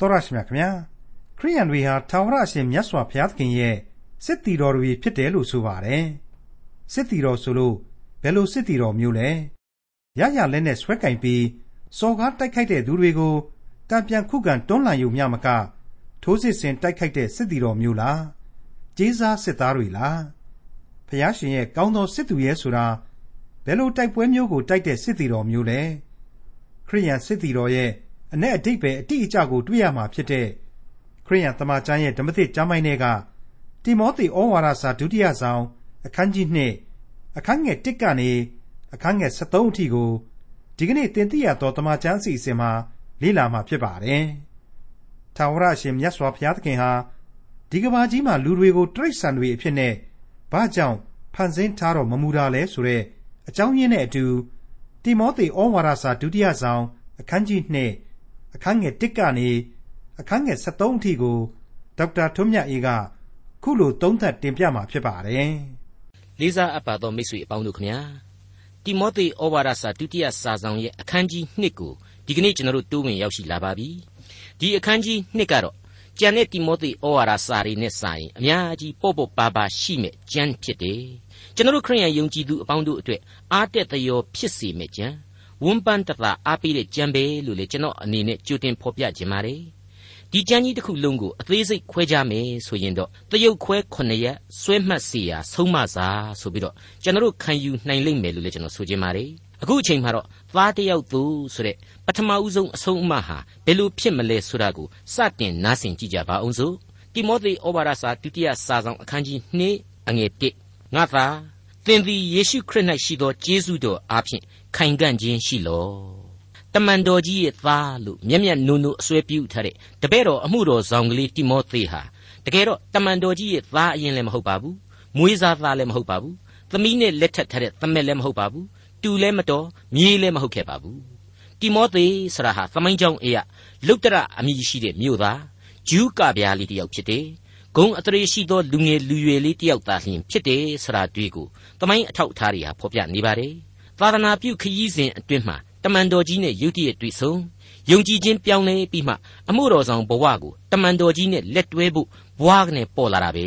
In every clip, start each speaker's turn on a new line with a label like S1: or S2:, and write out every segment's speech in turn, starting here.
S1: တော်ရရှိမြခင်ဗျာခရိယန်တွေဟာထာဝရအရှင်မြတ်စွာဘုရားသခင်ရဲ့စစ်တီတော်တွေဖြစ်တယ်လို့ဆိုပါတယ်စစ်တီတော်ဆိုလို့ဘယ်လိုစစ်တီတော်မျိုးလဲရရလက်နဲ့ဆွဲကင်ပြီးစော်ကားတိုက်ခိုက်တဲ့သူတွေကိုတံပြန်ခုခံတွန်းလှန်ယူမျှမကထိုးစစ်ဆင်တိုက်ခိုက်တဲ့စစ်တီတော်မျိုးလားကြေးစားစစ်သားတွေလားဖျားရှင်ရဲ့ကောင်းသောစစ်သူရဲ့ဆိုတာဘယ်လိုတိုက်ပွဲမျိုးကိုတိုက်တဲ့စစ်တီတော်မျိုးလဲခရိယန်စစ်တီတော်ရဲ့ အ내အတိတ်ပဲအတိအကျကိုတွေ့ရမှာဖြစ်တဲ့ခရိယန်တမန်ကျမ်းရဲ့ဓမ္မသစ်ကျမ်းပိုင်းတွေကတိမောသေဩဝါဒစာဒုတိယဆောင်အခန်းကြီး2အခန်းငယ်1ကနေအခန်းငယ်73အထိကိုဒီကနေ့တင်ပြရသောတမန်ကျမ်းအစီအစဉ်မှာလေ့လာမှာဖြစ်ပါတယ်။ထာဝရရှင်မြတ်စွာဘုရားသခင်ဟာဒီကဘာကြီးမှာလူတွေကိုတိရစ္ဆာန်တွေအဖြစ်နဲ့ဘာကြောင့်ဖန်ဆင်းထားတော်မမူတာလဲဆိုတဲ့အကြောင်းရင်းနဲ့အတူတိမောသေဩဝါဒစာဒုတိယဆောင်အခန်းကြီး2 အခန်းငယ်1ကနေအခန်းငယ်73အထိကိုဒေါက်တာထွန်းမြတ်အေးကခုလိုသုံးသပ်တင်ပြมาဖြစ်ပါတယ်။
S2: လေးစားအပ်ပါသောမိတ်ဆွေအပေါင်းတို့ခမညာတိမောသေဩဝါဒစာဒုတိယစာဆောင်ရဲ့အခန်းကြီး2ကိုဒီကနေ့ကျွန်တော်တို့တိုးဝင်ရောက်ရှိလာပါပြီ။ဒီအခန်းကြီး2ကတော့ကျန်တဲ့တိမောသေဩဝါဒစာတွေနဲ့စာရင်အများကြီးပေါ့ပေါ့ပါပါရှိမဲ့ကျမ်းဖြစ်တယ်။ကျွန်တော်တို့ခရိယန်ယုံကြည်သူအပေါင်းတို့အတွက်အားတက်သရောဖြစ်စေမဲ့ကျမ်း ဝန်းပန်းတသာအားပေးတဲ့ကြံပဲလို့လေကျွန်တော်အနေနဲ့ကြိုတင်ဖော်ပြခြင်းပါတယ်ဒီကြံကြီးတစ်ခုလုံးကိုအသေးစိတ်ခွဲကြမယ်ဆိုရင်တော့တရုတ်ခွဲ9ရက်ဆွဲမှတ်စီရာဆုံးမစာဆိုပြီးတော့ကျွန်တော်ခံယူနိုင်လိမ့်မယ်လို့လည်းကျွန်တော်ဆိုချင်ပါတယ်အခုအချိန်မှာတော့သားတယောက်သူဆိုတဲ့ပထမဦးဆုံးအဆုံးအမဟာဘယ်လိုဖြစ်မလဲဆိုတာကိုစတင်နားဆင်ကြည့်ကြပါအောင်စို့တိမောသေဩဝါဒစာဒုတိယစာဆောင်အခန်းကြီး2အငယ်1ငါသာသင်သည်ယေရှုခရစ်၌ရှိသောကျေးဇူးတော်အားဖြင့် ခိုင်ခံ့ခြင်းရှိလောတမန်တော်ကြီးရဲ့သားလို့မျက်မျက်နုံနုံအစွဲပြုထားတဲ့တပည့်တော်အမှုတော်ဆောင်ကလေးတိမောသေဟာတကယ်တော့တမန်တော်ကြီးရဲ့သားအရင်လည်းမဟုတ်ပါဘူးမွေးစားသားလည်းမဟုတ်ပါဘူးသမီးနဲ့လက်ထပ်ထားတဲ့သမက်လည်းမဟုတ်ပါဘူးတူလည်းမတော်မြေးလည်းမဟုတ်ခဲ့ပါဘူးတိမောသေဆရာဟာသမိုင်းကြောင်းအရာလုတ်တရအမည်ရှိတဲ့မြို့သားဂျူးကဗျာလေးတစ်ယောက်ဖြစ်တယ်ဂုံအတရေရှိသောလူငယ်လူရွယ်လေးတစ်ယောက်သာလျှင်ဖြစ်တယ်ဆရာတွေ့ကိုသမိုင်းအထောက်အထားတွေဟာဖော်ပြနေပါတယ် သာသနာပြုခရီးစဉ်အတွင်းမှာတမန်တော်ကြီးနဲ့ယုတ်တိရဲ့တွေ့ဆုံယုံကြည်ခြင်းပြောင်းလဲပြီးမှအမှုတော်ဆောင်ဘဝကိုတမန်တော်ကြီးနဲ့လက်တွဲဖို့ဘွားကနေပေါ်လာတာပဲ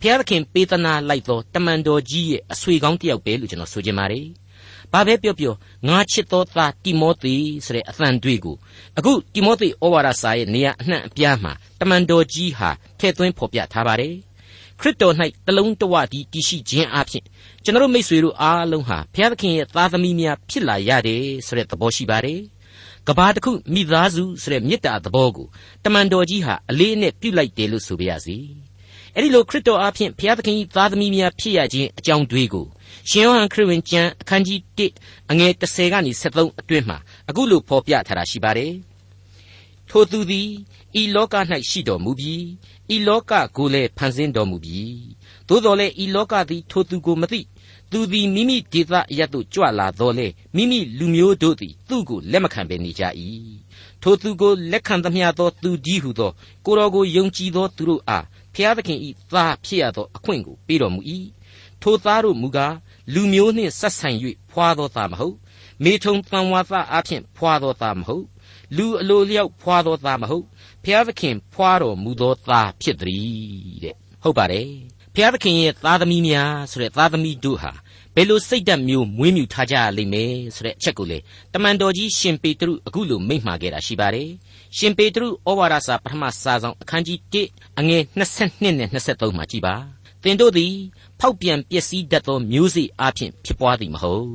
S2: ဘုရားသခင်ပေးသနာလိုက်သောတမန်တော်ကြီးရဲ့အဆွေကောင်းတစ်ယောက်ပဲလို့ကျွန်တော်ဆိုချင်ပါတယ်ဘာပဲပြောပြောငါချစ်သောသားတိမောသေဆိုတဲ့အသံတွေကိုအခုတိမောသေဩဝါဒစာရဲ့နေရာအနှံ့အပြားမှာတမန်တော်ကြီးဟာထည့်သွင်းဖော်ပြထားပါတယ်ခ ရစ်တော်၌တလုံးတဝတည်းတည်ရှိခြင်းအပြင်ကျွန်တော်မိษွေတို့အားလုံးဟာဘုရားသခင်ရဲ့သားသမီးများဖြစ်လာရတယ်ဆိုတဲ့သဘောရှိပါတယ်။ကဘာတစ်ခုမိသားစုဆိုတဲ့မေတ္တာသဘောကိုတမန်တော်ကြီးဟာအလေးအနက်ပြုလိုက်တယ်လို့ဆိုပါရစေ။အဲဒီလိုခရစ်တော်အားဖြင့်ဘုရားသခင်၏သားသမီးများဖြစ်ရခြင်းအကြောင်းတွေကိုရှင်ယောဟန်ခရစ်ဝင်ကျမ်းအခန်းကြီး1အငယ်30ကနေ73အတွင်းမှာအခုလိုဖော်ပြထားတာရှိပါတယ်။ထိုသူသည် ဤလောက၌ရှိတော်မူပြီးဤလောကကိုလည်းဖန်ဆင်းတော်မူပြီးသို့တော်လည်းဤလောကသည်ထိုသူကိုမသိသူသည်မိမိဒေသအရတ်သို့ကြွလာတော်လေမိမိလူမျိုးတို့သည်သူ့ကိုလက်မခံဘဲနေကြ၏ထိုသူကိုလက်ခံသမျှသောသူကြီးဟုသောကိုတော်ကိုယုံကြည်သောသူတို့အားဖျားသခင်ဤသားဖြစ်ရသောအခွင့်ကိုပေးတော်မူ၏ထိုသားတို့မူကားလူမျိုးနှင့်ဆက်ဆံ၍ဖွာသောသားမဟုတ်မေထုံတန်ဝါသားအဖြစ်ဖွာသောသားမဟုတ်လူအလိုလျောက်ဖွာသောသားမဟုတ် ဖျားသခင်ဖွာတော်မူသောသားဖြစ်သည်တဲ့ဟုတ်ပါတယ်ဖျားသခင်ရဲ့သားသမီးများဆိုတဲ့သားသမီးတို့ဟာဘယ်လိုစိတ်ဓာတ်မျိုးမွေးမြူထားကြရလိမ့်မယ်ဆိုတဲ့အချက်ကိုလေတမန်တော်ကြီးရှင်ပေတရုအခုလိုမိန့်မှာခဲ့တာရှိပါတယ်ရှင်ပေတရုဩဝါဒစာပထမစာဆောင်အခန်းကြီး1အငယ်22နဲ့23မှာကြည်ပါသင်တို့သည်ဖောက်ပြန်ပျက်စီးတတ်သောမျိုးစေ့အဖြစ်ဖြစ်ပွားသည်မဟုတ်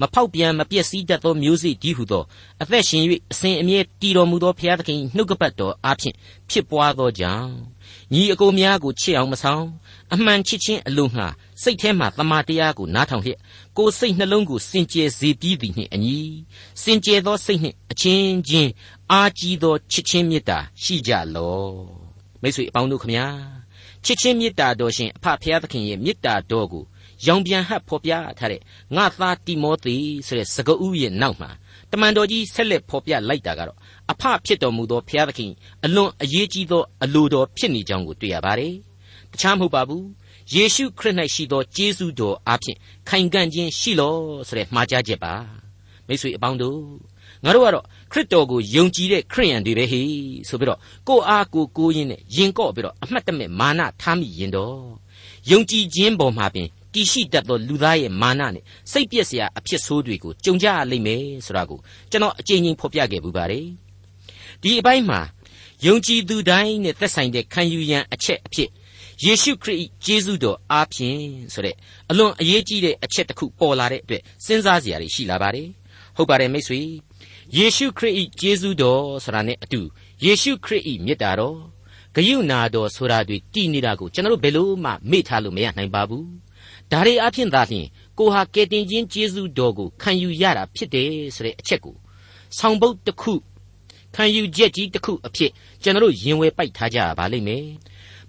S2: မဖောက်ပြန်မပျက်စီးတတ်သောမျိုးစေ့ကြီးဟုသောအသက်ရှင်၍အစဉ်အမြဲတည်တော်မူသောဘုရားသခင်နှုတ်ကပတ်တော်အဖြစ်ဖြစ်ပွားသောကြောင့်ညီအကိုများကိုချစ်အောင်မဆောင်အမှန်ချစ်ခြင်းအလို့ငှာစိတ်ထဲမှတမန်တရားကိုနားထောင်လျက်ကိုယ်စိတ်နှလုံးကိုစင်ကြယ်စေပြီးသည်နှင့်အညီစင်ကြယ်သောစိတ်နှင့်အချင်းချင်းအာကြီးသောချစ်ချင်းမေတ္တာရှိကြလော့မိတ်ဆွေအပေါင်းတို့ခမညာချစ်ချင်းမေတ္တာတော်ရှင်အဖဖရာသခင်ရဲ့မေတ္တာတော်ကို ရောင်ပြန်ဟပ်ဖော်ပြထားတဲ့ငါသားတိမောသေဆိုတဲ့စကားဥရဲ့နောက်မှာတမန်တော်ကြီးဆက်လက်ဖော်ပြလိုက်တာကတော့အဖဖြစ်တော်မူသောဘုရားသခင်အလွန်အရေးကြီးသောအလိုတော်ဖြစ်နေကြောင်းကိုတွေ့ရပါတယ်။တခြားမဟုတ်ပါဘူး။ယေရှုခရစ်၌ရှိသောကျေးဇူးတော်အဖြစ်ခိုင်ခံ့ခြင်းရှိလောဆိုတဲ့မှားကြားချက်ပါ။မိတ်ဆွေအပေါင်းတို့ငါတို့ကတော့ခရစ်တော်ကိုယုံကြည်တဲ့ခရိယန်တွေပဲဟေဆိုပြီးတော့ကိုအားကိုကိုရင်းနဲ့ယင်ကော့ပြီးတော့အမှတ်တမဲ့မာနထားမိရင်တော့ယုံကြည်ခြင်းပေါ်မှာပင် တည်ရှိတတ်သောလူသားရဲ့မာနနဲ့စိတ်ပြည့်စရာအဖြစ်ဆိုးတွေကိုကြုံကြရလိမ့်မယ်ဆိုတာကိုကျွန်တော်အကြိမ်ကြိမ်ဖော်ပြခဲ့ပူပါတယ်ဒီအပိုင်းမှာယုံကြည်သူတိုင်းနဲ့သက်ဆိုင်တဲ့ခံယူရန်အချက်အဖြစ်ယေရှုခရစ်ဂျေဇုတော်အားဖြင့်ဆိုတဲ့အလွန်အရေးကြီးတဲ့အချက်တစ်ခုပေါ်လာတဲ့အတွက်စဉ်းစားစရာတွေရှိလာပါတယ်ဟုတ်ပါတယ်မိတ်ဆွေယေရှုခရစ်ဂျေဇုတော်ဆိုတာနဲ့အတူယေရှုခရစ်မြတ်တာတော်ဂယုဏတော်ဆိုတာတွေတည်နေတာကိုကျွန်တော်တို့ဘယ်လို့မှမေ့ထားလို့မရနိုင်ပါဘူး ဒါတွေအဖြစ်သာလျှင်ကိုဟာကယ်တင်ခြင်းဂျေဇုတော်ကိုခံယူရတာဖြစ်တယ်ဆိုတဲ့အချက်ကိုဆောင်ပုတ်တစ်ခုခံယူချက်ကြီးတစ်ခုအဖြစ်ကျွန်တော်တို့ရင်ဝယ်ပိုက်ထားကြပါလိမ့်မယ်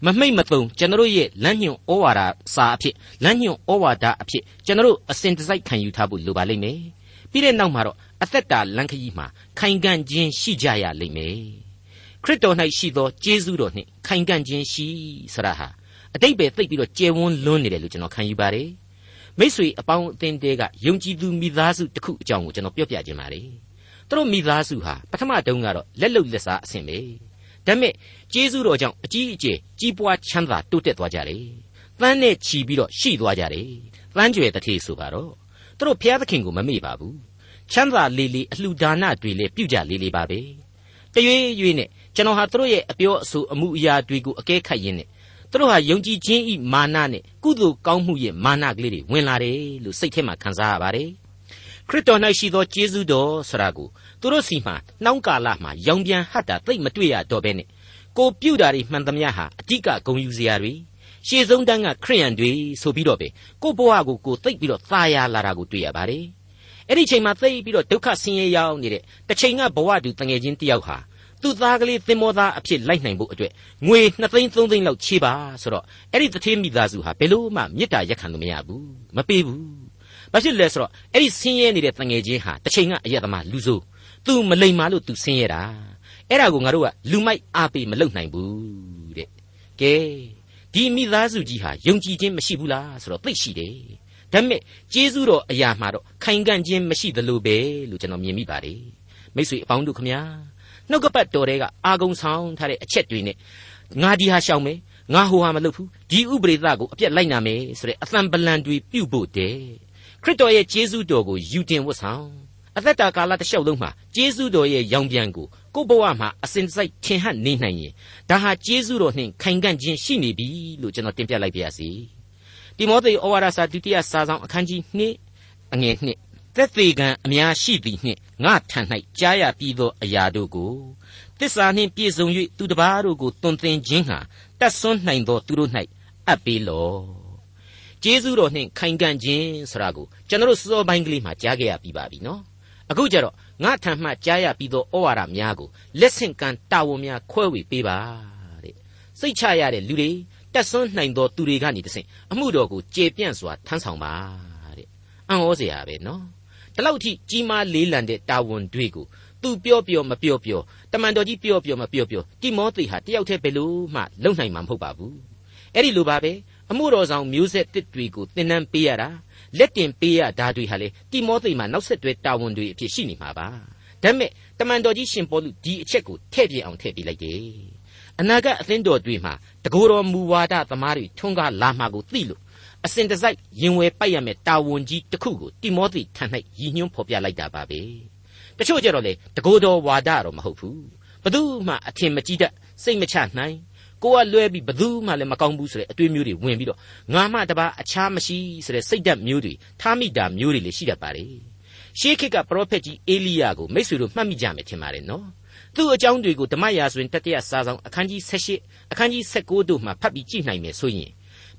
S2: မမိတ်မတုံကျွန်တော်ရဲ့လမ်းညွန်ဩဝါဒစာအဖြစ်လမ်းညွန်ဩဝါဒအဖြစ်ကျွန်တော်အစဉ်တစိုက်ခံယူထားဖို့လိုပါလိမ့်မယ်ပြီးတဲ့နောက်မှာတော့အသက်တာလမ်းခရီးမှာခိုင်ခံ့ခြင်းရှိကြရလိမ့်မယ်ခရစ်တော်၌ရှိသောကျေးဇူးတော်နှင့်ခိုင်ခံ့ခြင်းရှိဆရာဟာ အတိတ်ပဲသိပ်ပြီးတော့ကျယ်ဝန်းလွန်းနေတယ်လို့ကျွန်တော်ခံယူပါတယ်မိษွေအပေါင်းအသင်းတဲကယုံကြည်သူမိသားစုတစ်ခုအကြောင်းကိုကျွန်တော်ပြောပြခြင်းပါတယ်သူတို့မိသားစုဟာပထမတုန်းကတော့လက်လုတ်လက်စားအဆင့်ပဲဒါပေမဲ့ကျေးဇူးတော်ကြောင့်အကြီးအကျယ်ကြီးပွားချမ်းသာတိုးတက်သွားကြတယ်။တန်းနဲ့ချီပြီးတော့ရှိသွားကြတယ်။တန်းကျွယ်တထေဆိုပါတော့သူတို့ဘုရားသခင်ကိုမမေ့ပါဘူး။ချမ်းသာလေးလေးအလှူဒါနတွေလည်းပြုကြလေးလေးပါပဲ။တရွေ့ရွေ့နဲ့ကျွန်တော်ဟာသူတို့ရဲ့အပြောအဆိုအမှုအရာတွေကိုအကဲခတ်ရင်းနဲ့ သူတို့ဟာယုံကြည်ခြင်းဤမာနနဲ့ကုသိုလ်ကောင်းမှုရဲ့မာနကလေးတွေဝင်လာတယ်လို့စိတ်ထဲမှာခံစားရပါတယ်ခရစ်တော်၌ရှိသောကျေးဇူးတော်ဆရာကိုသူတို့စီမှာနှောင်းကာလမှာရောင်ပြန်ဟတ်တာသိမတွေ့ရတော့ဘဲနဲ့ကိုပြုတ်တာတွေမှန်သမျှဟာအတိကဂုံယူစရာတွေရှေ့ဆုံးတန်းကခရိယန်တွေဆိုပြီးတော့ပဲကိုဘဝကိုကိုသိပ်ပြီးတော့သာယာလာတာကိုတွေ့ရပါတယ်အဲ့ဒီချိန်မှာသိပ်ပြီးတော့ဒုက္ခဆင်းရဲရောက်နေတဲ့တစ်ချိန်ကဘဝတူတငယ်ချင်းတယောက်ဟာ သူ့သားကလေးသင်္ဘောသားအဖြစ်လိုက်နိုင်ဖို့အတွက်ငွေ2သိန်း3သိန်းလောက်ချေးပါဆိုတော့အဲ့ဒီတထေးမိသားစုဟာဘယ်လို့မှမေတ္တာရက်ခံလို့မရဘူးမပေးဘူးဘာဖြစ်လဲဆိုတော့အဲ့ဒီဆင်းရဲနေတဲ့တငယ်ချင်းဟာတစ်ချိန်ကအယက်သမားလူဆိုးသူမလိမ္မာလို့သူဆင်းရဲတာအဲ့ဒါကိုငါတို့ကလူမိုက်အားပေးမလုပ်နိုင်ဘူးတဲ့ကဲဒီမိသားစုကြီးဟာယုံကြည်ခြင်းမရှိဘူးလားဆိုတော့သိရှိတယ်ဒါပေမဲ့ကျေးဇူးတော်အရာမှာတော့ခိုင်ခံ့ခြင်းမရှိသလိုပဲလို့ကျွန်တော်မြင်မိပါတယ်မိတ်ဆွေအပေါင်းတို့ခမညာ နှုတ်ကပတ်တော်တွေကအာဂုံဆောင်ထားတဲ့အချက်တွေနဲ့ငါဒီဟာရှောင်မယ်ငါဟိုဟာမလုပ်ဘူးဒီဥပရိသကိုအပြက်လိုက်နာမယ်ဆိုတဲ့အသံပလံတွေပြုတ်ဖို့တဲ့ခရစ်တော်ရဲ့ကျေးဇူးတော်ကိုယူတင်ဝတ်ဆောင်အသက်တာကာလတစ်လျှောက်လုံးမှာကျေးဇူးတော်ရဲ့ရောင်ပြန်ကိုကိုယ့်ဘဝမှာအစဉ်တစိုက်ထင်ဟပ်နေနိုင်ရင်ဒါဟာကျေးဇူးတော်နှင့်ခိုင်ခံ့ခြင်းရှိနေပြီလို့ကျွန်တော်တင်ပြလိုက်ပါရစေတိမောသေဩဝါဒစာဒုတိယစာဆောင်အခန်းကြီး2အငယ်2 သက်သေကံအများရှိသည်နှင့်ငါထံ၌ကြားရပြီးသောအရာတို့ကိုတစ္ဆာနှင့်ပြည့်စုံ၍သူတစ်ပါးတို့ကိုတွင်တင်ခြင်းဟာတတ်ဆွမ်းနိုင်သောသူတို့၌အပ်ပေးလော့ကျေးဇူးတော်နှင့်ခိုင်ခံ့ခြင်းဆိုတာကိုကျွန်တော်တို့စောပိုင်းကလေးမှာကြားခဲ့ရပြီးပါပြီနော်အခုကျတော့ငါထံမှကြားရပြီးသောဩဝါဒများကိုလက်ဆင့်ကမ်းတာဝန်များခွဲဝေပေးပါတဲ့စိတ်ချရတဲ့လူတွေတက်ဆွမ်းနိုင်သောသူတွေကနေတဆင့်အမှုတော်ကိုကျေပြန့်စွာထမ်းဆောင်ပါတဲ့အံ့ဩစရာပဲနော် ဒီလောက်ထိကြီးမားလေးလံတဲ့တာဝန်တွေကိုသူပြောပြောမပြောပြောတမန်တော်ကြီးပြောပြောမပြောပြောတိမောသေဟာတယောက်တည်းဘယ်လို့မှလုံနိုင်မှာမဟုတ်ပါဘူးအဲ့ဒီလိုပါပဲအမှုတော်ဆောင်မျိုးဆက်တစ်တွေကိုသင်တန်းပေးရတာလက်တင်ပေးရတာတွေဟာလေတိမောသေမှာနောက်ဆက်တွဲတာဝန်တွေအဖြစ်ရှိနေမှာပါဒါပေမဲ့တမန်တော်ကြီးရှင်ပေါလုဒီအချက်ကိုထည့်ပြအောင်ထည့်ပြလိုက်တယ်အနာဂတ်အသင်းတော်တွေမှာတကိုယ်တော်မူဝါဒသမားတွေထွန်းကားလာမှာကိုသိလို့ အစဉ်တစိုက်ရင်ဝယ်ပိုက်ရမယ်တာဝန်ကြီးတစ်ခုကိုတိမောသေထံ၌ရည်ညွှန်းဖော်ပြလိုက်တာပါပဲတချို့ကြတော့လေတကိုယ်တော်ဝါဒတော့မဟုတ်ဘူးဘသူမှအထင်မကြီးတတ်စိတ်မချနိုင်ကိုကလွဲပြီးဘသူမှလည်းမကောင်းဘူးဆိုတဲ့အတွေးမျိုးတွေဝင်ပြီးတော့ငါမှတပါအခြားမရှိဆိုတဲ့စိတ်ဓာတ်မျိုးတွေထားမိတာမျိုးတွေလည်းရှိတတ်ပါတယ်ရှေးခေတ်ကပရောဖက်ကြီးအေလိယကိုမိတ်ဆွေတို့မှတ်မိကြမယ်ထင်ပါတယ်နော်သူ့အကြောင်းတွေကိုဓမ္မရာဇဝင်တတိယစာဆောင်အခန်းကြီး78အခန်းကြီး19တို့မှာဖတ်ပြီးကြည့်နိုင်မယ်ဆိုရင်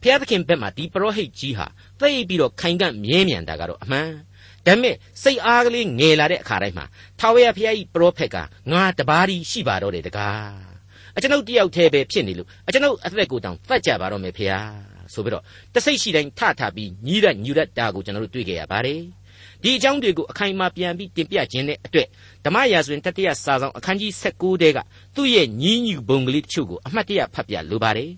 S2: ဖျားသခင်ဘက်မှာဒီပရောဟိတ်ကြီးဟာသိပြီးတော့ခိုင်ကန့်မြဲမြံတာကတော့အမှန်ဒါပေမဲ့စိတ်အားကလေးငယ်လာတဲ့အခါတိုင်းမှာထာဝရဘုရားကြီးပရောဖက်ကငါတပါးဒီရှိပါတော့တယ်တကားအကျွန်ုပ်တယောက်တည်းပဲဖြစ်နေလို့အကျွန်ုပ်အသက်ကိုတောင်သတ်ကြပါတော့မယ်ဖေဟာဆိုပြီးတော့တစိတ်ရှိတိုင်းထထပြီးညီးရက်ညူရက်တာကိုကျွန်တော်တို့တွေ့ကြရပါတယ်ဒီအကြောင်းတွေကိုအခိုင်အမာပြန်ပြီးတင်ပြခြင်းတဲ့အတွက်ဓမ္မရာဇဝင်တတိယစာဆောင်အခန်းကြီး16တဲကသူ့ရဲ့ညီးညူပုံကလေးတချို့ကိုအမှတ်တရဖတ်ပြလိုပါတယ်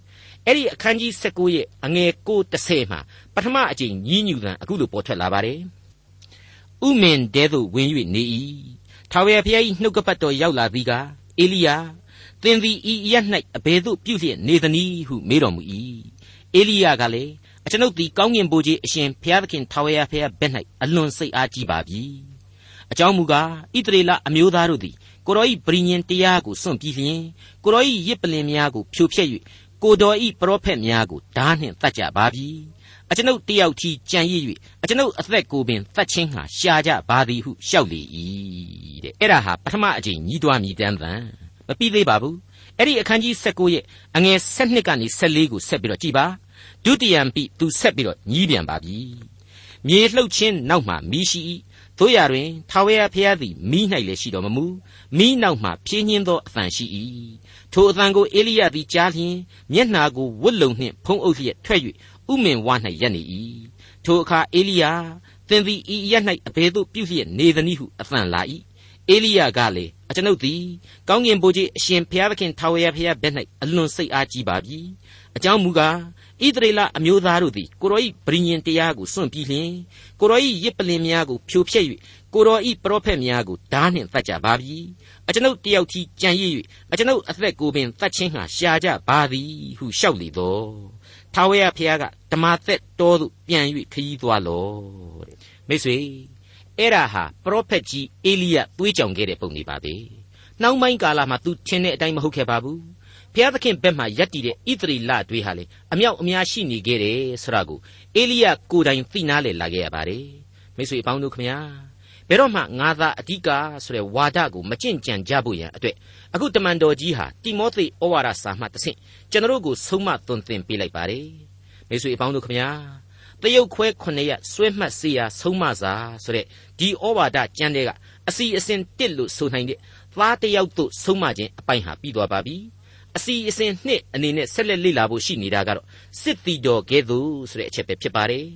S2: အဲ့ဒီအခန်းကြီး16ရဲ့အငယ်9 30မှာပထမအကြိမ်ညီးညူသံအခုလိုပေါ်ထွက်လာပါတယ်ဥမင်တဲသို့ဝင်၍နေ၏ထာဝရဘုရား၏နှုတ်ကပတ်တော်ရောက်လာသည်ကအေလိယသင်သည်ဤရက်၌အဘယ်သို့ပြုလျက်နေသနည်းဟုမေးတော်မူ၏အေလိယကလည်းအကျွန်ုပ်သည်ကောင်းကင်ဘုရားအရှင်ဘုရားသခင်ထာဝရဘုရားဘက်၌အလွန်စိတ်အားကြီးပါပြီအကြောင်းမူကားဣသရေလအမျိုးသားတို့သည်ကိုရောဤပရိညင်တရားကိုစွန့်ပြီးလျင်ကိုရောဤရစ်ပလင်များကိုဖြိုဖျက်၍ ကိုတော်ဤပရောဖက်များကိုဓာနှင့်တတ်ကြပါပြီအကျွန်ုပ်တယောက်ထီကြံရည်၍အကျွန်ုပ်အသက်ကိုပင်တတ်ချင်းဟာရှာကြပါသည်ဟုလျှောက်လေ၏တဲ့အဲ့ဒါဟာပထမအကြိမ်ညီးတွားမြည်တမ်းသံမပြီးသေးပါဘူးအဲ့ဒီအခန်းကြီး16ရဲ့အငယ်7ကနေ14ကိုဆက်ပြီးတော့ကြည်ပါဒုတိယံပိသူဆက်ပြီးတော့ညီးပြန်ပါပြီမြေလှုပ်ခြင်းနောက်မှမိရှိ၏တို့ရတွင်ထာဝရဘုရားသည်မိ၌လည်းရှိတော်မမူမိနောက်မှဖြင်းညင်းသောအသံရှိ၏ ထိုအသံကိုအေလိယသည်ကြားလျင်မျက်နှာကိုဝတ်လုံနှင့်ဖုံးအုပ်လျက်ထွက်၍ဥမင်ဝ၌ရပ်နေ၏ထိုအခါအေလိယသင်သည်ဤရက်၌အဘယ်သို့ပြုလျက်နေသနည်းဟုအသံလာ၏အေလိယကလည်းအကျွန်ုပ်သည်ကောင်းကင်ဘုရားအရှင်ဘုရားသခင်ထာဝရဘုရားဘက်၌အလွန်စိတ်အားကြီးပါပြီအကြောင်းမူကားဣသရေလအမျိုးသားတို့သည်ကိုရောဤဗြိညင်တရားကိုစွန့်ပြီးလျှင်ကိုရောဤရစ်ပလင်များကိုဖြိုဖျက်၍ကိုရောဤပရောဖက်များကိုဓာနှင့်တတ်ကြပါပြီ အကျွန်ုပ်တယောက်ထီကြံရည်၍အကျွန်ုပ်အသက်ကိုပင်တတ်ခြင်းဟာရှာကြပါသည်ဟုလျှောက်လေတော့ထာဝရဘုရားကဓမ္မသက်တော်သို့ပြန်၍ခရီးသွားလောတဲ့မိတ်ဆွေအဲ့ဒါဟာပရောဖက်ကြီးအေလိယတွေးကြောင်ခဲ့တဲ့ပုံနေပါပဲနှောင်းပိုင်းကာလမှာ तू ထင်တဲ့အတိုင်းမဟုတ်ခဲ့ပါဘူးဘုရားသခင်ဘက်မှယက်တည်တဲ့ဣသရီလတွေဟာလေအမြောက်အများရှိနေခဲ့တယ်ဆိုတာကိုအေလိယကိုယ်တိုင်သိနာလေလာခဲ့ရပါတယ်မိတ်ဆွေအပေါင်းတို့ခမညာ ဘယ်တော့မှငါသာအဓိကဆိုတဲ့ဝါဒကိုမကြင့်ကြံကြဖို့ရန်အတွက်အခုတမန်တော်ကြီးဟာတိမောသေဩဝါဒစာမှတဆင့်ကျွန်တော်ကိုဆုံးမသွန်သင်ပေးလိုက်ပါတယ်မိတ်ဆွေအပေါင်းတို့ခမညာတရုတ်ခွဲ9ရက်ဆွဲမှတ်စေရာဆုံးမစာဆိုတဲ့ဒီဩဝါဒကျမ်းတွေကအစီအစဉ်တစ်လို့ဆိုနိုင်တဲ့သားတယောက်တို့ဆုံးမခြင်းအပိုင်ဟာပြီးသွားပါပြီအစီအစဉ်နှစ်အနေနဲ့ဆက်လက်လေ့လာဖို့ရှိနေတာကတော့စစ်တီတော်ကဲ့သို့ဆိုတဲ့အချက်ပဲဖြစ်ပါတယ်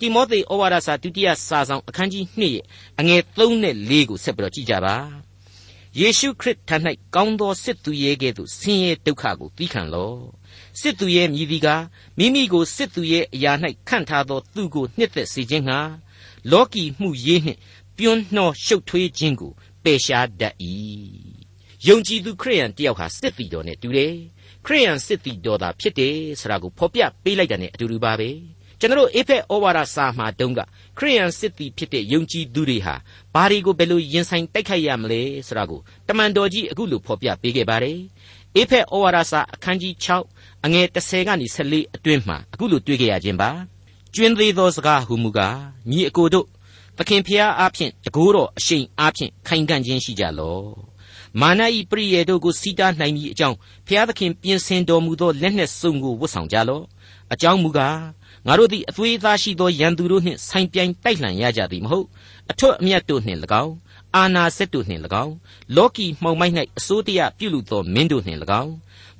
S2: တိမောသေဩဝါဒစာဒုတိယစာဆောင်အခန်းကြီး2ရဲ့အငယ်3နဲ့4ကိုဆက်ပြီးတော့ကြည့်ကြပါယေရှုခရစ်ထံ၌ကောင်းသောစစ်သူရဲ့ကဲ့သို့ဆင်းရဲဒုက္ခကိုပြီးခံလော့စစ်သူရဲ့မြည်သည်ကမိမိကိုစစ်သူရဲ့အရာ၌ခန့်ထားသောသူကိုနှစ်သက်စေခြင်းငှာလောကီမှုရေးနှင့်ပြွန်းနှောရှုပ်ထွေးခြင်းကိုပယ်ရှားတတ်၏ယုံကြည်သူခရိယန်တယောက်ဟာစစ်တီတော်နဲ့တူတယ်ခရိယန်စစ်တီတော်သာဖြစ်တယ်ဆိုတာကိုဖော်ပြပေးလိုက်တာနဲ့အတူတူပါပဲ ကျွန်တော်အေဖက်ဩဝါဒစာမှာတုန်းကခရိယန်စစ်တီဖြစ်တဲ့ယုံကြည်သူတွေဟာဘာတွေကိုဘယ်လိုရင်ဆိုင်တိုက်ခိုက်ရမလဲဆိုတာကိုတမန်တော်ကြီးအခုလိုဖော်ပြပေးခဲ့ပါတယ်အေဖက်ဩဝါဒစာအခန်းကြီး6အငယ်30ကနေ14အတွင်းမှာအခုလိုတွေ့ကြရခြင်းပါကျွင်းသေးသောစကားဟူမူကားညီအကိုတို့သခင်ဖျားအားဖြင့်တကိုးတော်အရှိန်အားဖြင့်ခိုင်ခံ့ခြင်းရှိကြလော့မာနဤပရိယေတို့ကိုစီးတားနိုင်မည်အကြောင်းဖျားသခင်ပြင်ဆင်တော်မူသောလက်နှင့်စုံကိုဝတ်ဆောင်ကြလော့အကြောင်းမူကား ငါတို့သည်အသွေးသားရှိသောရန်သူတို့နှင့်ဆိုင်ပြိုင်တိုက်လှန်ရကြသည်မဟုတ်အထွတ်အမြတ်တို့နှင့်၎င်းအာနာစက်တို့နှင့်၎င်းလောကီမှောင်မိုက်၌အစိုးတရားပြုလုပ်သောမင်းတို့နှင့်၎င်း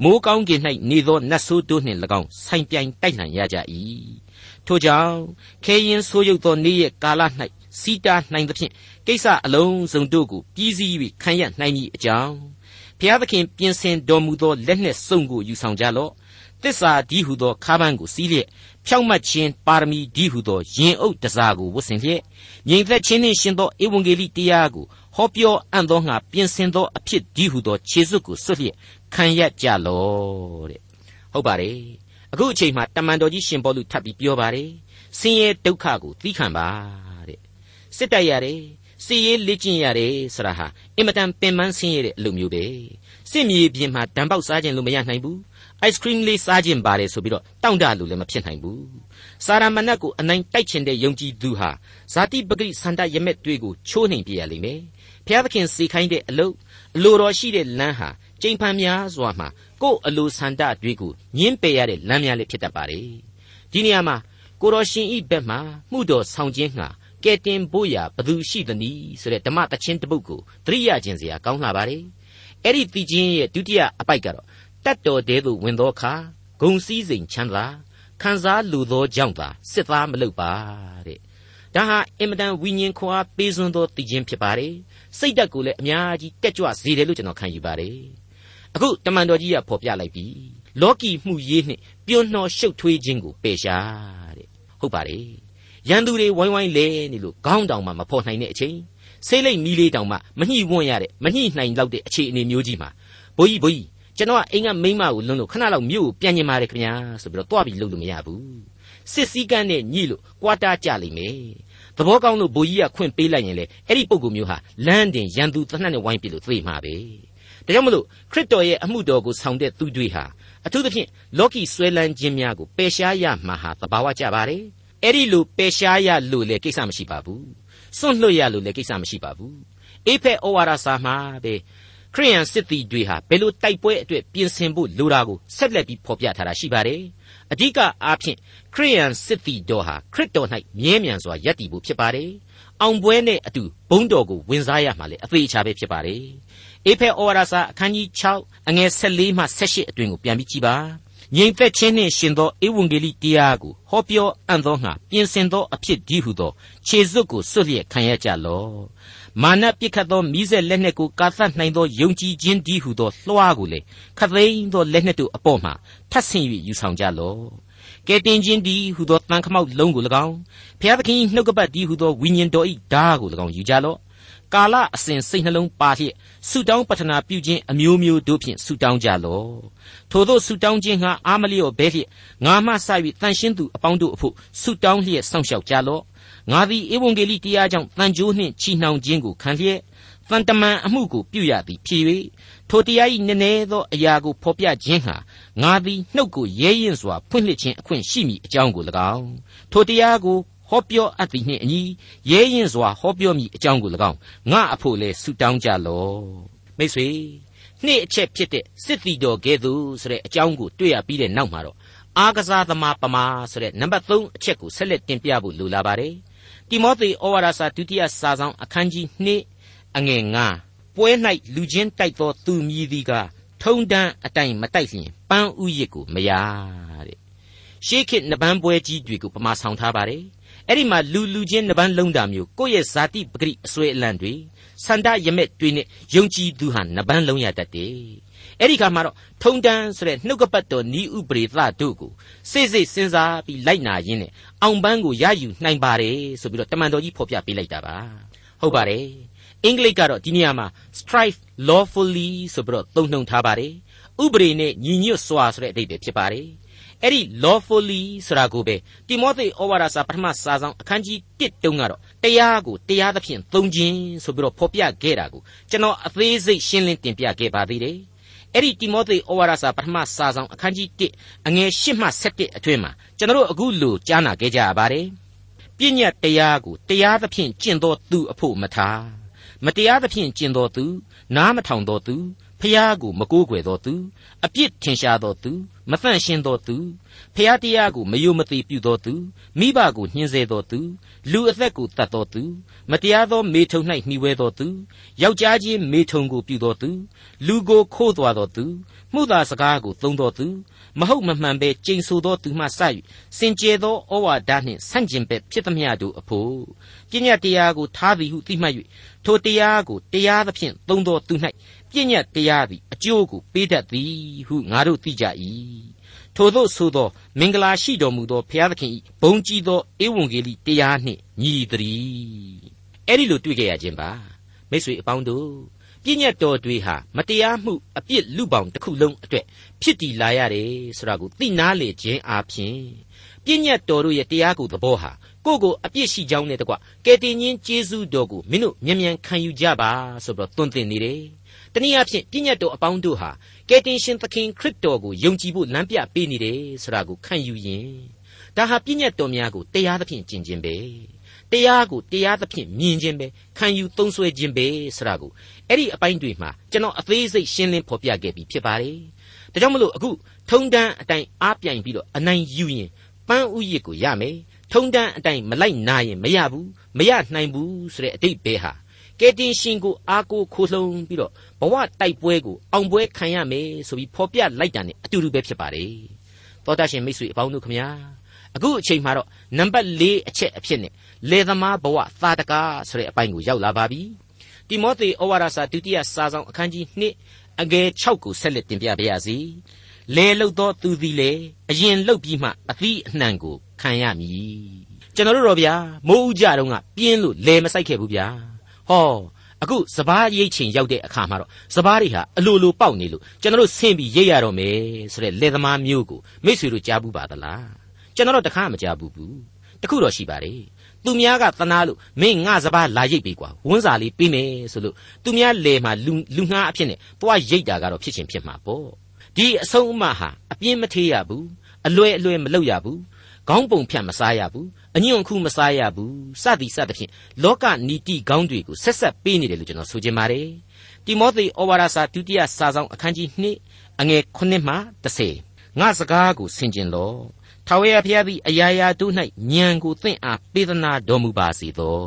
S2: မိုးကောင်းကင်၌နေသောနတ်ဆိုးတို့နှင့်၎င်းဆိုင်ပြိုင်တိုက်လှန်ရကြ၏ထို့ကြောင့်ခဲရင်ဆိုးရုပ်သောနေ့ရက်ကာလ၌စီးတားနိုင်သဖြင့်ကိစ္စအလုံးစုံတို့ကိုပြီးစီး၍ခံရနိုင်မည်အကြောင်းဘုရားသခင်ပြင်ဆင်တော်မူသောလက်နှင့်စုံကိုယူဆောင်ကြလော့ သစ္စာဒီဟုသောခါးပန်းကိုစီးလျက်ဖြောင့်မတ်ခြင်းပါရမီဒီဟုသောရင်အုပ်တစားကိုဝတ်ဆင်လျက်ငြိမ်သက်ခြင်းနှင့်ရှင်သောဧဝံဂေလိတရားကိုဟောပြောအံ့သောငါပြင်ဆင်သောအဖြစ်ဒီဟုသောခြေစွပ်ကိုစွတ်လျက်ခံရကြလော့တဲ့ဟုတ်ပါတယ်အခုအချိန်မှာတမန်တော်ကြီးရှင်ဘောလူထပ်ပြီးပြောပါတယ်ဆင်းရဲဒုက္ခကိုသီးခံပါတဲ့စစ်တိုက်ရတယ်စီရေးလေ့ကျင့်ရတယ်ဆိုတာဟာအင်မတန်ပင်ပန်းဆင်းရဲတဲ့အလုပ်မျိုးပဲစစ်မြေပြင်မှာတံပေါက်စားခြင်းလို့မရနိုင်ဘူး အိုက်စခရီးလေးစားခြင်းပါတယ်ဆိုပြီးတော့တောင့်တလို့လည်းမဖြစ်နိုင်ဘူးစာရမဏတ်ကိုအနိုင်တိုက်ချင်တဲ့ယုံကြည်သူဟာဇာတိပဂိစန္ဒရမက်တွေကိုချိုးနှိမ်ပြရလိမ့်မယ်ဘုရားသခင်စေခိုင်းတဲ့အလုပ်အလိုတော်ရှိတဲ့လမ်းဟာကျိန်ဖန်များစွာမှာကိုယ့်အလိုဆန္ဒတွေကိုညှင်းပယ်ရတဲ့လမ်းများလေးဖြစ်တတ်ပါတယ်ဒီနေရာမှာကိုတော်ရှင်ဤဘက်မှာမှုတော်ဆောင်ခြင်းငှာကဲတင်ဖို့ရာဘသူရှိသနည်းဆိုတဲ့ဓမ္မတခြင်းတစ်ပုဒ်ကိုသတိရခြင်းစရာကောင်းလှပါတယ်အဲ့ဒီသိခြင်းရဲ့ဒုတိယအပိုက်ကတော့ တတ်တော်တဲသို့ဝင်သောအခါဂုံစည်းစိမ်ချမ်းသာခံစားလူသောကြောင့်သာစစ်သားမလုပ်ပါတဲ့ဒါဟာအင်မတန်ဝိညာဉ်ခွာပေးစွန်းသောသိခြင်းဖြစ်ပါတယ်စိတ်ဓာတ်ကိုလည်းအများကြီးတက်ကြွစေတယ်လို့ကျွန်တော်ခံယူပါတယ်အခုတမန်တော်ကြီးကဖော်ပြလိုက်ပြီလောကီမှုရေးနှင့်ပြွန်းနှောရှုပ်ထွေးခြင်းကိုပယ်ရှားတဲ့ဟုတ်ပါတယ်ရန်သူတွေဝိုင်းဝိုင်းလဲနေလို့ခေါင်းတောင်မှမဖော်နိုင်တဲ့အချိန်ဆေးလိပ်မီးလေးတောင်မှမညှိဝွင့်ရတဲ့မညှိနိုင်တော့တဲ့အခြေအနေမျိုးကြီးမှာဘိုးကြီးဘိုးကြီး ကျွန်တော်ကအိမ်ကမိန်းမကိုလွန်းလို့ခဏလောက်မြို့ကိုပြန်ကျင်ပါတယ်ခင်ဗျာဆိုပြီးတော့တွားပြီးလုပ်လို့မရဘူးစစ်စည်းကမ်းနဲ့ညှိလို့ကွာတာကြလိမ့်မယ်သဘောကောင်းလို့ဘိုးကြီးကခွင့်ပေးလိုက်ရင်လေအဲ့ဒီပုံကူမျိုးဟာလမ်းတင်ရန်သူသနတ်နဲ့ဝိုင်းပြလို့သိမှာပဲဒါကြောင့်မလို့ခရစ်တော်ရဲ့အမှုတော်ကိုဆောင်တဲ့သူတွေဟာအထူးသဖြင့်လောကီဆွဲလန်းခြင်းများကိုပယ်ရှားရမှာဟာသဘာဝကျပါတယ်အဲ့ဒီလိုပယ်ရှားရလို့လေကိစ္စမရှိပါဘူးစွန့်လွတ်ရလို့လေကိစ္စမရှိပါဘူးအေဖက်ဩဝါဒစာမှာပဲ ခရိယန်စစ်သည်တွေဟာဘယ်လိုတိုက်ပွဲအတွက်ပြင်ဆင်ဖို့လိုတာကိုဆက်လက်ပြီးဖော်ပြထားတာရှိပါတယ်အဓိကအားဖြင့်ခရိယန်စစ်သည်တော်ဟာခရစ်တော်၌မြဲမြံစွာယက်တည်ဖို့ဖြစ်ပါတယ်အောင်ပွဲနဲ့အတူဘုန်းတော်ကိုဝင်စားရမှာလေအသေးချာပဲဖြစ်ပါတယ်အေဖက်ဩဝါဒစာအခန်းကြီး6အငယ်14မှ18အတွင်ကိုပြန်ပြီးကြည့်ပါငြိမ်သက်ခြင်းနှင့်ရှင်သောဧဝံဂေလိတရားကိုဟောပြောအံ့သောငါပြင်ဆင်သောအဖြစ်ဒီဟုသောခြေစွပ်ကိုစွတ်လျက်ခံရကြလော့ မာနပြစ်ခတ်သောမိဆက်လက်နှင့်ကိုကာသတ်နိုင်သောယုံကြည်ခြင်းဒီဟုသောလွှားကိုလေခသိန်းသောလက်နှင့်တို့အပေါ်မှာထပ်ဆင့်၍ယူဆောင်ကြလော့ကဲတင်ခြင်းဒီဟုသောတန်ခမောက်လုံးကို၎င်းဖျားသခင်နှုတ်ကပတ်ဒီဟုသောဝိညာဉ်တော်၏ဓာကို၎င်းယူကြလော့ကာလအစဉ်စိတ်နှလုံးပါလျက်ဆုတောင်းပတနာပြုခြင်းအမျိုးမျိုးတို့ဖြင့်ဆုတောင်းကြလော့ထို့သောဆုတောင်းခြင်းငါအာမလျော့ဘဲလျက်ငါမှစ၍တန်ရှင်းသူအပေါင်းတို့အဖို့ဆုတောင်းလျက်စောင့်ရှောက်ကြလော့ ငါသည်ဧဝံဂေလိတရားကြောင့်တန်ကြိုးနှင့်ချီနှောင်ခြင်းကိုခံလျက်တန်တမန်အမှုကိုပြုရသည်ဖြစ်၍ထိုတရား၏နည်းနည်းသောအရာကိုဖော်ပြခြင်းဟာငါသည်နှုတ်ကိုရဲရင်စွာဖွင့်လှစ်ခြင်းအခွင့်ရှိမည်အကြောင်းကို၎င်းထိုတရားကိုဟောပြောအပ်သည်နှင့်အညီရဲရင်စွာဟောပြောမည်အကြောင်းကို၎င်းငါအဖို့လဲဆုတောင်းကြလော့မိတ်ဆွေနှစ်အချက်ဖြစ်တဲ့စစ်တီတော်ကဲ့သို့ဆိုတဲ့အကြောင်းကိုတွေ့ရပြီးတဲ့နောက်မှာတော့အာကစားသမားပမာဆိုတဲ့နံပါတ်3အချက်ကိုဆက်လက်တင်ပြဖို့လိုလာပါတယ် တိမောသေဩဝါဒစာဒုတိယစာဆောင်အခန်းကြီး2အငယ်9ပွဲ၌လူချင်းတိုက်သောသူမြည်သည်ကထုံတန်းအတိုင်မတိုက်လျင်ပန်းဥယစ်ကိုမရတဲ့ရှေးခေတ်နပန်းပွဲကြီးတွေကိုပမာဆောင်ထားပါတယ်အဲ့ဒီမှာလူလူချင်းနှပန်းလုံးတာမျိုးကိုယ့်ရဲ့ဇာတိပဂရိအစွဲအလန့်တွေစန္ဒရမက်တွေနဲ့ယုံကြည်သူဟာနှပန်းလုံးရတတ်တယ် အဲ့ဒီခါမှာတော့ထုံတန်းဆိုတဲ့နှုတ်ကပတ်တော်ဤဥပရိသတို့ကိုစိတ်စိတ်စဉ်းစားပြီးလိုက်နာရင်းနဲ့အောင်ပန်းကိုရယူနိုင်ပါတယ်ဆိုပြီးတော့တမန်တော်ကြီးဖော်ပြပေးလိုက်တာပါဟုတ်ပါတယ်အင်္ဂလိပ်ကတော့ဒီနေရာမှာ strive lawfully ဆိုပြီးတော့သုံးနှုန်းထားပါတယ်ဥပဒေနဲ့ညီညွတ်စွာဆိုတဲ့အဓိပ္ပာယ်ဖြစ်ပါတယ်အဲ့ဒီ lawfully ဆိုတာကိုပဲတိမောသေဩဝါဒစာပထမစာဆောင်အခန်းကြီး1တုန်းကတော့တရားကိုတရားသဖြင့်သုံးခြင်းဆိုပြီးတော့ဖော်ပြခဲ့တာကိုကျွန်တော်အသေးစိတ်ရှင်းလင်းတင်ပြခဲ့ပါသေးတယ် အဲ့ဒီတိမောသေဩဝါဒစာပထမစာဆောင်အခန်းကြီး1အငယ်8မှ7အတွင်းမှာကျွန်တော်တို့အခုလိုကြားနာခဲ့ကြရပါတယ်ပြည့်ညတ်တရားကိုတရားသဖြင့်ကျင့်တော်သူအဖို့မထားမတရားသဖြင့်ကျင့်တော်သူနားမထောင်တော်သူ ဖျားကိုမကိုးကွယ်တော်သူအပြစ်ထင်ရှားတော်သူမသန့်ရှင်းတော်သူဖျားတရားကိုမယုံမသိပြုတော်သူမိဘကိုညှင်းဆဲတော်သူလူအသက်ကိုတတ်တော်သူမတရားသောမေထုံ၌နှိဝဲတော်သူယောက်ျားချင်းမေထုံကိုပြုတော်သူလူကိုခိုးသွားတော်သူမှုသာစကားကိုသုံးတော်သူမဟုတ်မမှန်ပဲကျိန်ဆိုသောသူမှစ၍စင်ကြယ်သောဩဝါဒနှင့်ဆန့်ကျင်ဘက်ဖြစ်သမျှတို့အဖို့ပညာတရားကိုထားသည်ဟုသိမှတ်၍ထိုတရားကိုတရားသဖြင့်သုံးသောသူ၌ ပညာတရားသည်အကျိုးကိုပေးတတ်သည်ဟုငါတို့သိကြ၏ထို့သောဆိုသော မင်္ဂလာရှိတော်မူသောဘုရားသခင်၏ဘုန်းကြီးသောဧဝံဂေလိတရားနှင့်ညီသည်အဲ့ဒီလိုတွေ့ကြရခြင်းပါမိတ်ဆွေအပေါင်းတို့ပြည့်ညတ်တော်တွေဟာမတရားမှုအပြစ်လူပေါင်းတစ်ခုလုံးအတွက်ဖြစ်တည်လာရတယ်ဆိုတာကိုသိနာလေခြင်းအပြင်ပြည့်ညတ်တော်တို့ရဲ့တရားကိုသဘောဟာကိုယ့်ကိုအပြစ်ရှိကြောင်းနဲ့တကွကယ်တင်ရှင်ကျေးဇူးတော်ကိုမင်းတို့မြန်မြန်ခံယူကြပါဆိုပြီးတော့သွန်သင်နေတယ်။ တနည်းအားဖြင့်ပြည့်ညတ်တော်အပေါင်းတို့ဟာကယ်တင်ရှင်သခင်ခရစ်တော်ကိုယုံကြည်ဖို့လမ်းပြပေးနေတယ်ဆိုတာကိုခံယူရင်ဒါဟာပြည့်ညတ်တော်များကိုတရားသဖြင့်ကျင့်ခြင်းပဲ။တရားကိုတရားသဖြင့်မြင်ခြင်းပဲခံယူသုံးဆွဲခြင်းပဲဆိုတာကိုအဲ့ဒီအပိုင်းတွေမှာကျွန်တော်အသေးစိတ်ရှင်းလင်းဖော်ပြခဲ့ပြီးဖြစ်ပါတယ်။ဒါကြောင့်မလို့အခုထုံတန်းအတိုင်းအားပြိုင်ပြီးတော့အနိုင်ယူရင်ပန်းဥယျစ်ကိုရမယ်။ထုံတန်းအတိုင်းမလိုက်နာရင်မရဘူးမရနိုင်ဘူးဆိုတဲ့အတိတ်ပဲဟာ ကယ်တင်ရှင်ကိုအားကိုးခိုးလှုံပြီးတော့ဘဝတိုက်ပွဲကိုအောင်ပွဲခံရမယ်ဆိုပြီးဖော်ပြလိုက်တာ ਨੇ အတူတူပဲဖြစ်ပါတယ်။သောတာရှင်မိတ်ဆွေအပေါင်းတို့ခမညာအခုအချိန်မှာတော့နံပါတ်၄အချက်အဖြစ်နဲ့လေသမားဘဝသာတကားဆိုတဲ့အပိုင်းကိုရောက်လာပါပြီ။တိမောသေဩဝါဒစာဒုတိယစာဆောင်အခန်းကြီး2အငယ်6ကိုဆက်လက်တင်ပြပါရစေ။လေလုတ်သောသူသည်လေအရင်လုတ်ပြီးမှအသီးအနှံကိုခံရမည်။ကျွန်တော်တို့တော့ဗျာမိုးဥကြတုန်းကပြင်းလို့လေမဆိုင်ခဲ့ဘူးဗျာ။ ဟဟောအခုစပားရိတ်ချိန်ရောက်တဲ့အခါမှာတော့စပားတွေဟာအလိုလိုပေါက်နေလို့ကျွန်တော်တို့ဆင်းပြီးရိတ်ရတော့မယ်ဆိုတဲ့လက်သမားမျိုးကိုမိတ်ဆွေတို့ကြားဘူးပါသလားကျွန်တော်တို့တခါမကြားဘူးဘူးတခုတော့ရှိပါတယ်သူများကသနာလို့မင်းငါစပားလာရိတ်ပြီကွာဝန်းစာလေးပေးမယ်ဆိုလို့သူများလေမှာလူလူငှားအဖြစ်နဲ့သွားရိတ်တာကတော့ဖြစ်ချင်းဖြစ်မှာပေါ့ဒီအဆုံးအမဟာအပြင်းမထေးရဘူးအလွယ်အလွယ်မလုပ်ရဘူးခေါင်းပုံဖြတ်မစားရဘူး အညွန့်ခုမစားရဘူးစသည်စသဖြင့်လောကနီတိခေါင်းတွေကိုဆက်ဆက်ပေးနေတယ်လို့ကျွန်တော်ဆိုချင်ပါတယ်တိမောသေဩဝါဒစာဒုတိယစာဆောင်အခန်းကြီး2အငယ်9မှ10ငါစကားကိုဆင်ကျင်လောထာဝရဘုရားသည်အရာရာတို့၌ဉာဏ်ကိုသင်အားပေးသနာတော်မူပါစေသော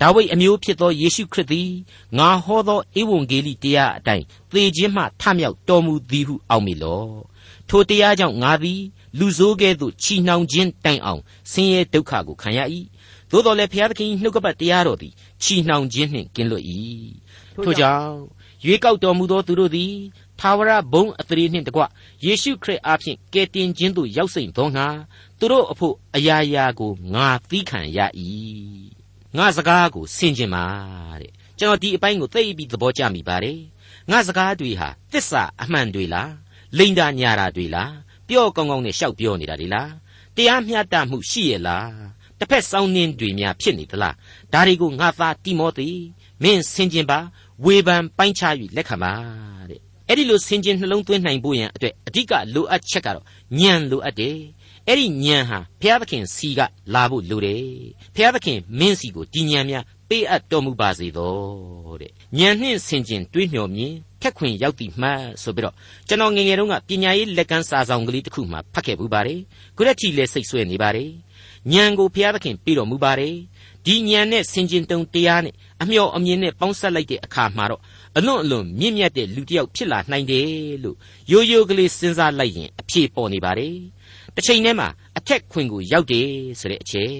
S2: ဒါဝိဒ်အမျိုးဖြစ်သောယေရှုခရစ်သည်ငါဟောသောဧဝံဂေလိတရားအတိုင်းသေခြင်းမှထမြောက်တော်မူသည်ဟုအောက်မေလော့ ထိုတရားကြောင့်ငါသည်လူဆိုးကဲ့သို့ချီနှောင်ခြင်းတိုင်အောင်ဆင်းရဲဒုက္ခကိုခံရ၏သို့တော်လည်းဘုရားသခင်နှုတ်ကပတ်တရားတော်သည်ချီနှောင်ခြင်းနှင့်ကင်းလွတ်၏ထို့ကြောင့်ရွေးကောက်တော်မူသောသူတို့သည်သာဝရဘုံအသရေနှင့်တကွယေရှုခရစ်အားဖြင့်ကယ်တင်ခြင်းသို့ရောက်စိမ့်သောငါသူတို့အဖို့အရာရာကိုငါသီးခံရ၏ငါစကားကိုဆင်ခြင်ပါတဲ့ကျွန်တော်ဒီအပိုင်းကိုသိပြီးသဘောကျမိပါတယ်ငါစကားတွေဟာသစ္စာအမှန်တွေလား လိန်တာညာတာတွေလားပြောကောင်းကောင်းနဲ့ရှောက်ပြောနေတာလေလားတရားမျှတမှုရှိရဲ့လားတစ်ဖက်စောင်းနှင်းတွေများဖြစ်နေသလားဒါတွေကိုငါသားတိမောသေမင်းဆင်ကျင်ပါဝေဖန်ပိုင်းခြား၍လက်ခံပါတဲ့အဲ့ဒီလိုဆင်ကျင်နှလုံးသွင်းနိုင်ဖို့ရန်အတွက်အဓိကလိုအပ်ချက်ကတော့ဉာဏ်လိုအပ်တယ်အဲ့ဒီဉာဏ်ဟာဘုရားသခင်စီကလာဖို့လိုတယ်ဘုရားသခင်မင်းစီကိုဒီဉာဏ်များပေးအပ်တော်မူပါစေသောတဲ့ဉာဏ်နှင့်ဆင်ကျင်တွေးမျှော်မြင် ထက်ခွင်ရောက်သည်မှဆိုပြီးတော့ကျွန်တော်ငငယ်တုန်းကပညာရေးလက်ကမ်းစာဆောင်ကလေးတစ်ခုမှဖတ်ခဲ့ပူပါတယ်ခုရက်ချီလည်းစိတ်ဆွဲနေပါတယ်ဉာဏ်ကိုဘုရားသခင်ပေးတော်မူပါတယ်ဒီဉာဏ်နဲ့ဆင်ကျင်တုံတရားနဲ့အမျှော်အမြင်နဲ့ပေါင်းစပ်လိုက်တဲ့အခါမှာတော့အလွန်အလွန်မြင့်မြတ်တဲ့လူတစ်ယောက်ဖြစ်လာနိုင်တယ်လို့ရိုးရိုးကလေးစဉ်းစားလိုက်ရင်အဖြေပေါ်နေပါတယ်တစ်ချိန်တည်းမှာအထက်ခွင်ကိုရောက်တယ်ဆိုတဲ့အချက်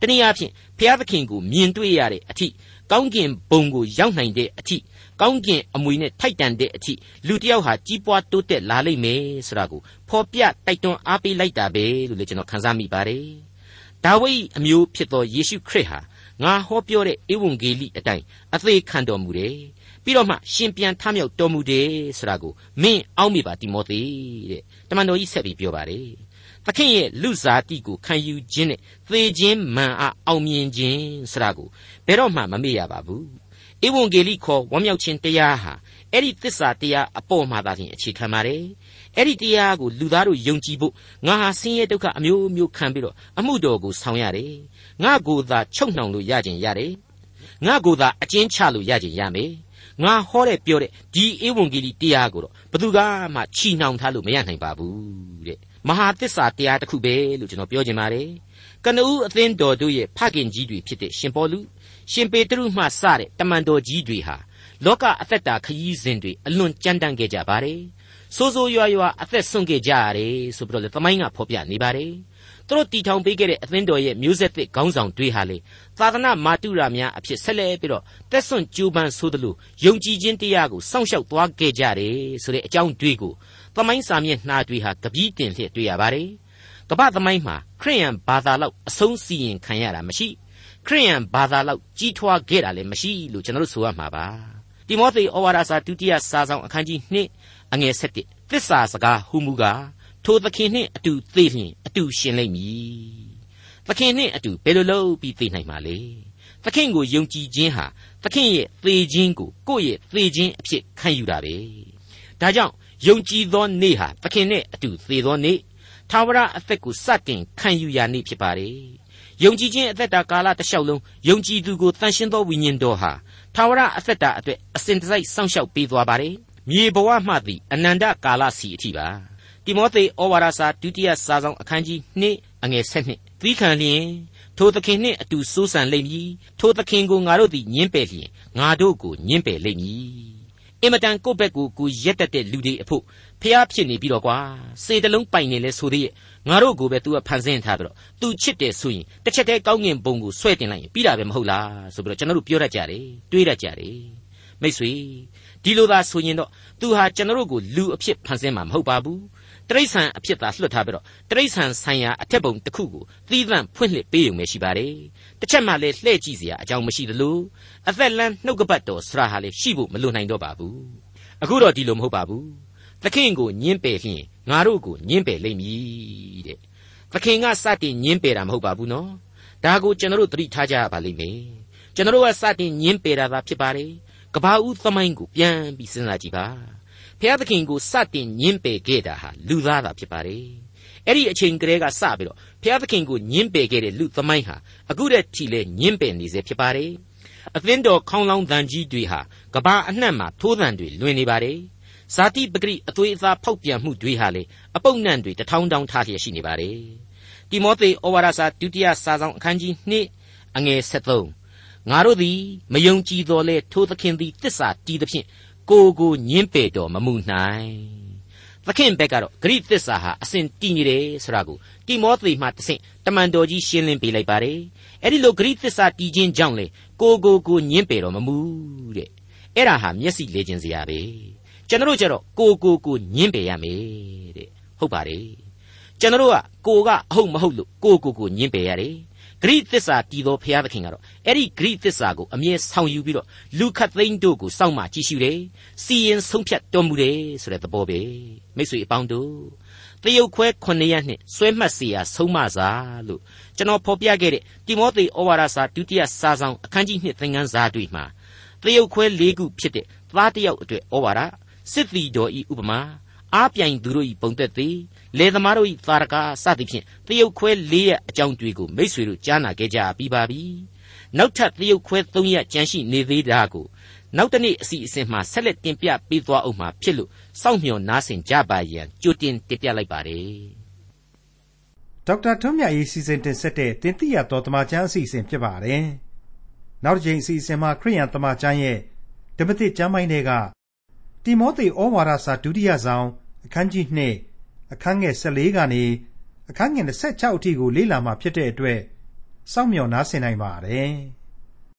S2: တနည်းအားဖြင့်ဘုရားသခင်ကိုမြင်တွေ့ရတဲ့အထိကောင်းကင်ဘုံကိုရောက်နိုင်တဲ့အထိ ကောင်းကင်အမွေနဲ့ထိုက်တန်တဲ့အထိလူတစ်ယောက်ဟာကြီးပွားတိုးတက်လာလိမ့်မယ်ဆိုတာကိုဖော်ပြတိုက်တွန်းအားပေးလိုက်တာပဲလို့လည်းကျွန်တော်ခန်းစားမိပါတယ်။ဒါဝိဒ်အမျိုးဖြစ်သောယေရှုခရစ်ဟာငါဟောပြောတဲ့ဧဝံဂေလိအတိုင်းအသေးခံတော်မူတယ်။ပြီးတော့မှရှင်ပြန်ထမြောက်တော်မူတယ်ဆိုတာကိုမင်းအောက်မိပါတိမောသေတဲ့။တမန်တော်ကြီးဆက်ပြီးပြောပါတယ်။သခင်ရဲ့လူစားတိကိုခံယူခြင်းနဲ့သေခြင်းမှန်အားအောင်မြင်ခြင်းဆိုတာကိုဘယ်တော့မှမမေ့ရပါဘူး ဧဝံဂေလိခေါ်ဝမ်းမြောက်ခြင်းတရားဟာအဲ့ဒီသစ္စာတရားအပေါ်မှာသာလျှင်အခြေခံပါတယ်အဲ့ဒီတရားကိုလူသားတို့ယုံကြည်ဖို့ငါဟာဆင်းရဲဒုက္ခအမျိုးမျိုးခံပြီးတော့အမှုတော်ကိုဆောင်ရတယ်ငါကိုယ်သာချုပ်နှောင်လို့ရခြင်းရတယ်ငါကိုယ်သာအကျဉ်းချလို့ရခြင်းရမယ်ငါဟောတဲ့ပြောတဲ့ဒီဧဝံဂေလိတရားကိုတော့ဘသူကမှချီနှောင်ထားလို့မရနိုင်ပါဘူးတဲ့မဟာသစ္စာတရားတစ်ခုပဲလို့ကျွန်တော်ပြောချင်ပါတယ်ကနဦးအသင်းတော်တို့ရဲ့ဖခင်ကြီးတွေဖြစ်တဲ့ရှင်ပေါလု ရှင်ပေတရုမှစတဲ့တမန်တော်ကြီးတွေဟာလောကအသက်တာခရီးစဉ်တွေအလွန်ကြမ်းတမ်းခဲ့ကြပါတယ်။စိုးစိုးရွားရွားအသက်ဆုံးခဲ့ကြရတယ်ဆိုပြီးတော့လေသမိုင်းကဖော်ပြနေပါတယ်။သူတို့တီထောင်ပေးခဲ့တဲ့အသင်းတော်ရဲ့မျိုးဆက်သစ်ခေါင်းဆောင်တွေဟာလေသာသနာမာတုရာများအဖြစ်ဆက်လက်ပြီးတော့တက်ဆွန့်ကြိုးပမ်းဆိုသလိုယုံကြည်ခြင်းတရားကိုစောင့်ရှောက်သွားခဲ့ကြတယ်ဆိုတဲ့အကြောင်းတွေကိုသမိုင်းစာမျက်နှာတွေဟာကပီးတင်လျက်တွေ့ရပါတယ်။ကမ္ဘာသမိုင်းမှာခရိယန်ဘာသာလောက်အဆုံးစီရင်ခံရတာမရှိ။ ခရိယန်ဘာသာလောက်ကြီးထွားခဲ့တာလည်းမရှိလို့ကျွန်တော်တို့ဆိုရမှာပါတိမောသေဩဝါဒစာဒုတိယစာဆောင်အခန်းကြီး2အငယ်7သစ္စာစကားဟူမူကားထိုသခင်နှင့်အတူသေလျင်အတူရှင်လိမ့်မည်သခင်နှင့်အတူဘယ်လိုလုပ်ပြီးသေနိုင်မှာလဲသခင်ကိုယုံကြည်ခြင်းဟာသခင်ရဲ့သေခြင်းကိုကိုယ့်ရဲ့သေခြင်းအဖြစ်ခံယူတာပဲဒါကြောင့်ယုံကြည်သောနေ့ဟာသခင်နဲ့အတူသေသောနေ့သာဝရအသက်ကိုစတင်ခံယူရာနေ့ဖြစ်ပါတယ် ယုံကြည်ခြင်းအသက်တာကာလတစ်လျှောက်လုံးယုံကြည်သူကိုတန်ရှင်းသောဝိညာဉ်တော်ဟာထာဝရအသက်တာအတွက်အစဉ်တစိုက်စောင့်ရှောက်ပေးသွားပါတယ်။မြေဘဝမှသည်အနန္တကာလစီအထိပါ။တိမောသေဩဝါဒစာဒုတိယစာဆောင်အခန်းကြီး2အငယ်7သီးခံလျင်ထိုသခင်နှင့်အတူစိုးစံလိမ့်မည်ထိုသခင်ကိုငါတို့သည်ညင်းပယ်လျင်ငါတို့ကိုညင်းပယ်လိမ့်မည်အင်မတန်ကိုယ့်ဘက်ကိုကိုရက်တက်တဲ့လူတွေအဖို့ဖျားဖြစ်နေပြီးတော့ကွာစေတလုံးပိုင်နေလဲဆိုသေးရဲ့ ငါတို့ကိုပဲ तू ကဖန်ဆင်းထားပြီးတော့ तू ချစ်တယ်ဆိုရင်တစ်ချက်တည်းကောင်းငင်ဘုံကိုဆွဲတင်လိုက်ရင်ပြီးတာပဲမဟုတ်လားဆိုပြီးတော့ကျွန်တော်တို့ပြောတတ်ကြတယ်တွေးတတ်ကြတယ်မိတ်ဆွေဒီလိုသာဆိုရင်တော့ तू ဟာကျွန်တော်တို့ကိုလူအဖြစ်ဖန်ဆင်းမှာမဟုတ်ပါဘူး တရိษံအဖြစ်သာလွှတ်ထားပြီးတော့တရိษံဆိုင်ရာအထက်ပုံတစ်ခုကိုသီးသန့်ဖွင့်လှစ်ပေးရုံပဲရှိပါတယ်တစ်ချက်မှလည်းလှည့်ကြည့်စရာအကြောင်းမရှိသလိုအသက်လန်းနှုတ်ကပတ်တော်ဆရာဟာလည်းရှိဖို့မလိုနိုင်တော့ပါဘူးအခုတော့ဒီလိုမဟုတ်ပါဘူးသခင်ကိုညင်းပယ်လျင် ငါတို့ကိုညင်းပယ်လိမ့်မည်တဲ့သခင်ကစတင်ညင်းပယ်တာမဟုတ်ပါဘူးနော်ဒါကိုကျွန်တော်တို့သတိထားကြရပါလိမ့်မယ်ကျွန်တော်တို့ကစတင်ညင်းပယ်တာသာဖြစ်ပါတယ်ကဘာဦးသမိုင်းကိုပြန်ပြီးစဉ်းစားကြည့်ပါဖျားသခင်ကိုစတင်ညင်းပယ်ခဲ့တာဟာလူသားသာဖြစ်ပါတယ်အဲ့ဒီအချိန်ကလေးကစပြီးတော့ဖျားသခင်ကိုညင်းပယ်ခဲ့တဲ့လူသမိုင်းဟာအခုတည်းထိလဲညင်းပယ်နေစေဖြစ်ပါတယ်အသင်းတော်ခေါင်းလောင်းတန်ကြီးတွေဟာကဘာအနှံ့မှာထိုးတန်တွေလွင်နေပါတယ် ဇာတိပဂရိအသွေးအသားဖောက်ပြန်မှုတွေဟာလေအပုပ်နှံတွေတထောင်းတောင်းထားလျက်ရှိနေပါတယ်တိမောသေဩဝါဒစာဒုတိယစာဆောင်အခန်းကြီး2အငယ်73ငါတို့သည်မယုံကြည်တော်လဲထိုသခင်သည်တစ္ဆာတီးသဖြင့်ကိုကိုညင်းပေတော်မမှုနိုင်သခင်ဘက်ကတော့ဂရိသစ္စာဟာအစဉ်တည်နေတယ်ဆိုတာကိုတိမောသေမှတဆင့်တမန်တော်ကြီးရှင်းလင်းပေးလိုက်ပါတယ်အဲ့ဒီလိုဂရိသစ္စာတည်ခြင်းကြောင့်လေကိုကိုကိုညင်းပေတော်မမှုတဲ့အဲ့ဒါဟာမျက်စိလေခြင်းစရာပဲ ကျွန်တော်ကျတော့ကိုကိုကိုညင်းပယ်ရမယ်တဲ့ဟုတ်ပါတယ်ကျွန်တော်ကကိုကအဟုတ်မဟုတ်လို့ကိုကိုကိုညင်းပယ်ရတယ်ဂရိသစ္စာတည်သောဘုရားသခင်ကတော့အဲ့ဒီဂရိသစ္စာကိုအမြဲဆောင်ယူပြီးတော့လူခတ်သိန်းတို့ကိုစောင့်မှကြည့်ရှုတယ်စီရင်ဆုံးဖြတ်တော်မူတယ်ဆိုတဲ့သဘောပဲမိတ်ဆွေအပေါင်းတို့တရုတ်ခွဲ9ရက်နှစ်ဆွဲမှတ်စီရာဆုံးမစာလို့ကျွန်တော်ဖော်ပြခဲ့တဲ့တိမောသေဩဝါဒစာဒုတိယစာဆောင်အခန်းကြီး2သင်ခန်းစာတွေမှာတရုတ်ခွဲ၄ခုဖြစ်တဲ့သားတယောက်အတွက်ဩဝါဒ စစ်တီတော်ဤဥပမာအားပြိုင်သူတို့ဤပုံသက်သည်လေသမားတို့ဤသာရကစသည်ဖြင့်တရုတ်ခွဲ၄ရက်အကြောင်းတွေကိုမိษွေတို့ကြားနာခဲ့ကြပြီးပါပြီနောက်ထပ်တရုတ်ခွဲ၃ရက်ကြန့်ရှိနေသေးတာကိုနောက်တနေ့အစီအစဉ်မှာဆက်လက်တင်ပြပေးသွားအောင်မှာဖြစ်လို့စောင့်မျှော်နားဆင်ကြပါရန်ကြိုတင်တင်ပြလိုက်ပါတယ်
S1: ဒေါက်တာထွန်းမြတ်ရေးစီစဉ်တင်ဆက်တဲ့တင်ပြတော်တမချန်းအစီအစဉ်ဖြစ်ပါတယ်နောက်တစ်ချိန်အစီအစဉ်မှာခရိယန်တမချန်းရဲ့ဓမ္မသစ်ကျမ်းပိုင်းတွေက တိမောသေဩဝါဒစာဒုတိယဆောင်အခန်းကြီး2အခန်းငယ်14ကနေအခန်းငယ်26အထိကိုလေ့လာမှဖြစ်တဲ့အတွက်စောင့်မျှော်နားဆင်နိုင်ပါတယ်။